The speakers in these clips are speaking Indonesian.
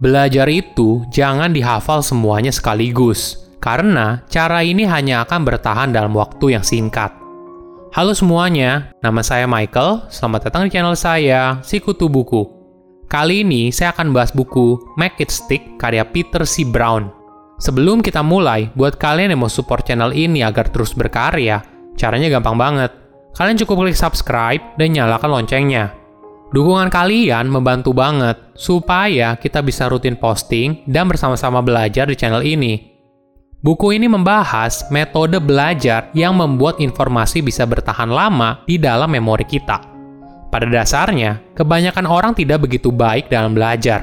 Belajar itu jangan dihafal semuanya sekaligus, karena cara ini hanya akan bertahan dalam waktu yang singkat. Halo semuanya, nama saya Michael. Selamat datang di channel saya, Sikutu Buku. Kali ini saya akan bahas buku Make It Stick karya Peter C. Brown. Sebelum kita mulai, buat kalian yang mau support channel ini agar terus berkarya, caranya gampang banget. Kalian cukup klik subscribe dan nyalakan loncengnya Dukungan kalian membantu banget supaya kita bisa rutin posting dan bersama-sama belajar di channel ini. Buku ini membahas metode belajar yang membuat informasi bisa bertahan lama di dalam memori kita. Pada dasarnya, kebanyakan orang tidak begitu baik dalam belajar.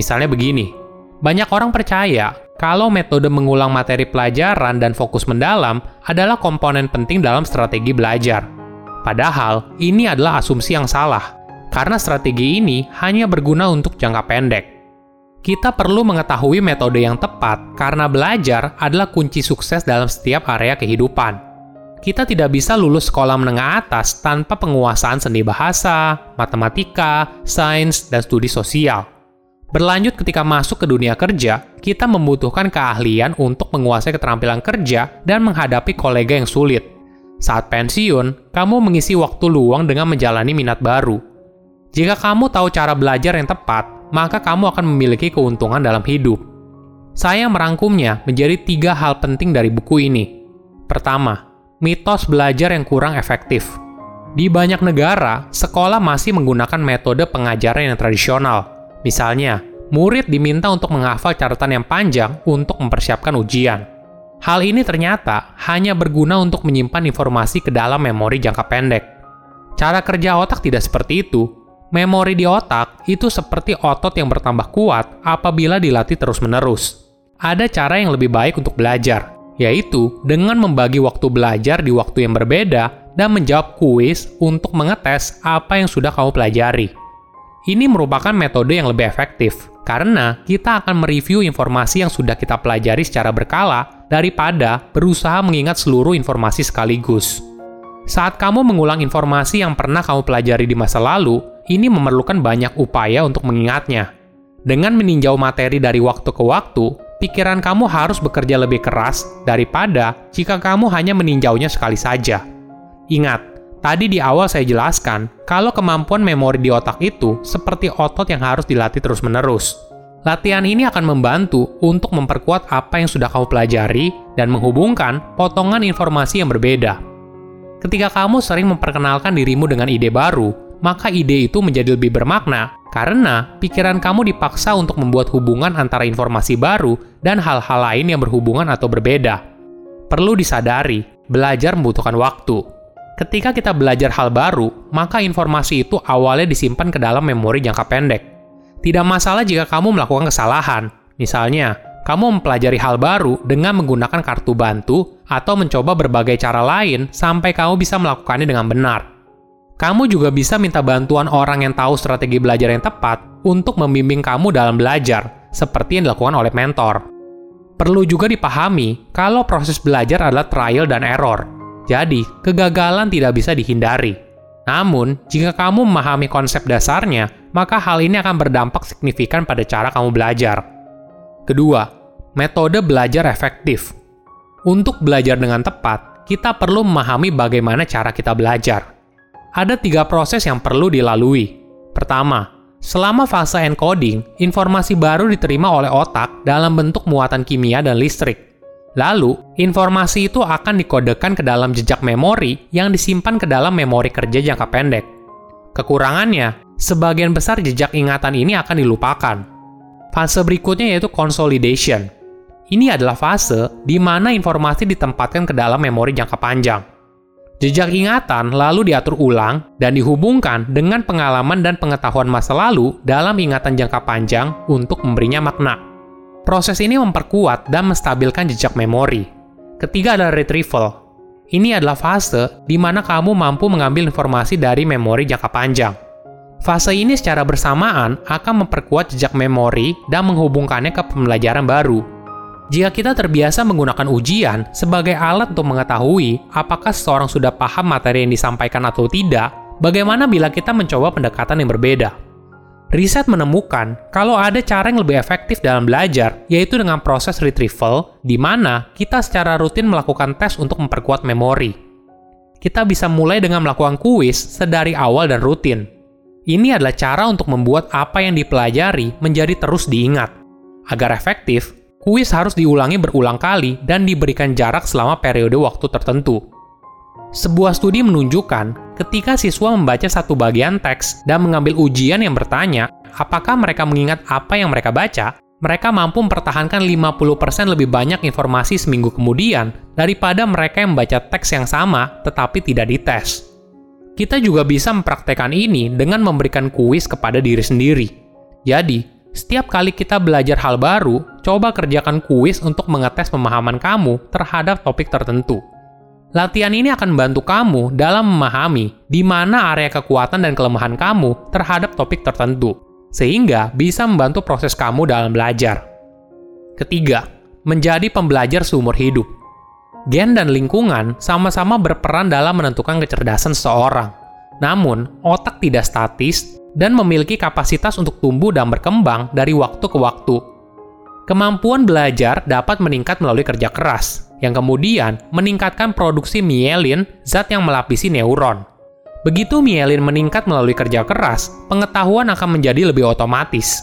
Misalnya begini, banyak orang percaya kalau metode mengulang materi pelajaran dan fokus mendalam adalah komponen penting dalam strategi belajar. Padahal, ini adalah asumsi yang salah karena strategi ini hanya berguna untuk jangka pendek. Kita perlu mengetahui metode yang tepat karena belajar adalah kunci sukses dalam setiap area kehidupan. Kita tidak bisa lulus sekolah menengah atas tanpa penguasaan seni bahasa, matematika, sains, dan studi sosial. Berlanjut ketika masuk ke dunia kerja, kita membutuhkan keahlian untuk menguasai keterampilan kerja dan menghadapi kolega yang sulit. Saat pensiun, kamu mengisi waktu luang dengan menjalani minat baru, jika kamu tahu cara belajar yang tepat, maka kamu akan memiliki keuntungan dalam hidup. Saya merangkumnya menjadi tiga hal penting dari buku ini. Pertama, mitos belajar yang kurang efektif. Di banyak negara, sekolah masih menggunakan metode pengajaran yang tradisional. Misalnya, murid diminta untuk menghafal catatan yang panjang untuk mempersiapkan ujian. Hal ini ternyata hanya berguna untuk menyimpan informasi ke dalam memori jangka pendek. Cara kerja otak tidak seperti itu, memori di otak itu seperti otot yang bertambah kuat apabila dilatih terus-menerus. Ada cara yang lebih baik untuk belajar, yaitu dengan membagi waktu belajar di waktu yang berbeda dan menjawab kuis untuk mengetes apa yang sudah kamu pelajari. Ini merupakan metode yang lebih efektif, karena kita akan mereview informasi yang sudah kita pelajari secara berkala daripada berusaha mengingat seluruh informasi sekaligus. Saat kamu mengulang informasi yang pernah kamu pelajari di masa lalu, ini memerlukan banyak upaya untuk mengingatnya. Dengan meninjau materi dari waktu ke waktu, pikiran kamu harus bekerja lebih keras daripada jika kamu hanya meninjaunya sekali saja. Ingat, tadi di awal saya jelaskan kalau kemampuan memori di otak itu seperti otot yang harus dilatih terus-menerus. Latihan ini akan membantu untuk memperkuat apa yang sudah kamu pelajari dan menghubungkan potongan informasi yang berbeda. Ketika kamu sering memperkenalkan dirimu dengan ide baru, maka ide itu menjadi lebih bermakna karena pikiran kamu dipaksa untuk membuat hubungan antara informasi baru dan hal-hal lain yang berhubungan atau berbeda. Perlu disadari, belajar membutuhkan waktu. Ketika kita belajar hal baru, maka informasi itu awalnya disimpan ke dalam memori jangka pendek. Tidak masalah jika kamu melakukan kesalahan. Misalnya, kamu mempelajari hal baru dengan menggunakan kartu bantu atau mencoba berbagai cara lain sampai kamu bisa melakukannya dengan benar. Kamu juga bisa minta bantuan orang yang tahu strategi belajar yang tepat untuk membimbing kamu dalam belajar, seperti yang dilakukan oleh mentor. Perlu juga dipahami kalau proses belajar adalah trial dan error, jadi kegagalan tidak bisa dihindari. Namun, jika kamu memahami konsep dasarnya, maka hal ini akan berdampak signifikan pada cara kamu belajar. Kedua, metode belajar efektif. Untuk belajar dengan tepat, kita perlu memahami bagaimana cara kita belajar ada tiga proses yang perlu dilalui. Pertama, selama fase encoding, informasi baru diterima oleh otak dalam bentuk muatan kimia dan listrik. Lalu, informasi itu akan dikodekan ke dalam jejak memori yang disimpan ke dalam memori kerja jangka pendek. Kekurangannya, sebagian besar jejak ingatan ini akan dilupakan. Fase berikutnya yaitu consolidation. Ini adalah fase di mana informasi ditempatkan ke dalam memori jangka panjang. Jejak ingatan lalu diatur ulang dan dihubungkan dengan pengalaman dan pengetahuan masa lalu dalam ingatan jangka panjang untuk memberinya makna. Proses ini memperkuat dan menstabilkan jejak memori. Ketiga adalah retrieval. Ini adalah fase di mana kamu mampu mengambil informasi dari memori jangka panjang. Fase ini secara bersamaan akan memperkuat jejak memori dan menghubungkannya ke pembelajaran baru, jika kita terbiasa menggunakan ujian sebagai alat untuk mengetahui apakah seseorang sudah paham materi yang disampaikan atau tidak, bagaimana bila kita mencoba pendekatan yang berbeda? Riset menemukan kalau ada cara yang lebih efektif dalam belajar, yaitu dengan proses retrieval, di mana kita secara rutin melakukan tes untuk memperkuat memori. Kita bisa mulai dengan melakukan kuis sedari awal dan rutin. Ini adalah cara untuk membuat apa yang dipelajari menjadi terus diingat. Agar efektif, kuis harus diulangi berulang kali dan diberikan jarak selama periode waktu tertentu. Sebuah studi menunjukkan ketika siswa membaca satu bagian teks dan mengambil ujian yang bertanya apakah mereka mengingat apa yang mereka baca, mereka mampu mempertahankan 50% lebih banyak informasi seminggu kemudian daripada mereka yang membaca teks yang sama tetapi tidak dites. Kita juga bisa mempraktekkan ini dengan memberikan kuis kepada diri sendiri. Jadi, setiap kali kita belajar hal baru, coba kerjakan kuis untuk mengetes pemahaman kamu terhadap topik tertentu. Latihan ini akan membantu kamu dalam memahami di mana area kekuatan dan kelemahan kamu terhadap topik tertentu, sehingga bisa membantu proses kamu dalam belajar. Ketiga, menjadi pembelajar seumur hidup. Gen dan lingkungan sama-sama berperan dalam menentukan kecerdasan seseorang. Namun, otak tidak statis dan memiliki kapasitas untuk tumbuh dan berkembang dari waktu ke waktu. Kemampuan belajar dapat meningkat melalui kerja keras, yang kemudian meningkatkan produksi mielin, zat yang melapisi neuron. Begitu mielin meningkat melalui kerja keras, pengetahuan akan menjadi lebih otomatis.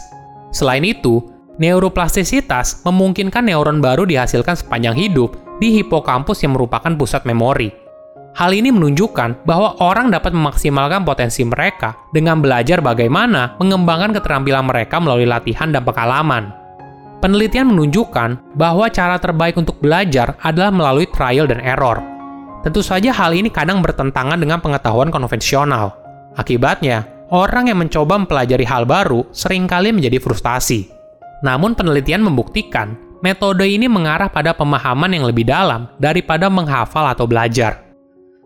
Selain itu, neuroplastisitas memungkinkan neuron baru dihasilkan sepanjang hidup di hipokampus yang merupakan pusat memori. Hal ini menunjukkan bahwa orang dapat memaksimalkan potensi mereka dengan belajar bagaimana mengembangkan keterampilan mereka melalui latihan dan pengalaman. Penelitian menunjukkan bahwa cara terbaik untuk belajar adalah melalui trial dan error. Tentu saja hal ini kadang bertentangan dengan pengetahuan konvensional. Akibatnya, orang yang mencoba mempelajari hal baru sering kali menjadi frustasi. Namun penelitian membuktikan, metode ini mengarah pada pemahaman yang lebih dalam daripada menghafal atau belajar.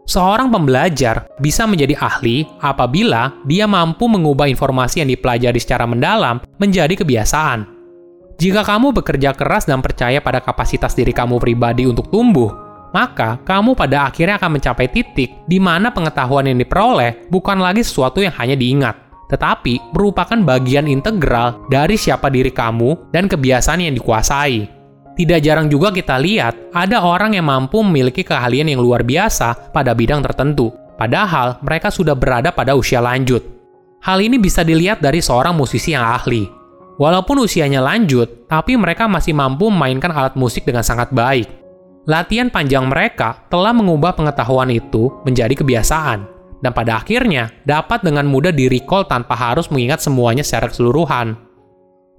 Seorang pembelajar bisa menjadi ahli apabila dia mampu mengubah informasi yang dipelajari secara mendalam menjadi kebiasaan jika kamu bekerja keras dan percaya pada kapasitas diri kamu pribadi untuk tumbuh, maka kamu pada akhirnya akan mencapai titik di mana pengetahuan yang diperoleh bukan lagi sesuatu yang hanya diingat, tetapi merupakan bagian integral dari siapa diri kamu dan kebiasaan yang dikuasai. Tidak jarang juga kita lihat ada orang yang mampu memiliki keahlian yang luar biasa pada bidang tertentu, padahal mereka sudah berada pada usia lanjut. Hal ini bisa dilihat dari seorang musisi yang ahli, Walaupun usianya lanjut, tapi mereka masih mampu memainkan alat musik dengan sangat baik. Latihan panjang mereka telah mengubah pengetahuan itu menjadi kebiasaan, dan pada akhirnya dapat dengan mudah di-recall tanpa harus mengingat semuanya secara keseluruhan.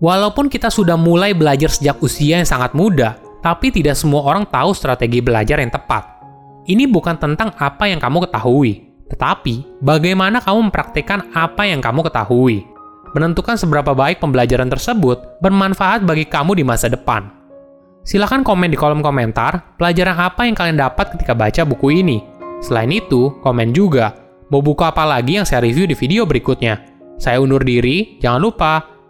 Walaupun kita sudah mulai belajar sejak usia yang sangat muda, tapi tidak semua orang tahu strategi belajar yang tepat. Ini bukan tentang apa yang kamu ketahui, tetapi bagaimana kamu mempraktikkan apa yang kamu ketahui menentukan seberapa baik pembelajaran tersebut bermanfaat bagi kamu di masa depan. Silahkan komen di kolom komentar pelajaran apa yang kalian dapat ketika baca buku ini. Selain itu, komen juga mau buku apa lagi yang saya review di video berikutnya. Saya undur diri, jangan lupa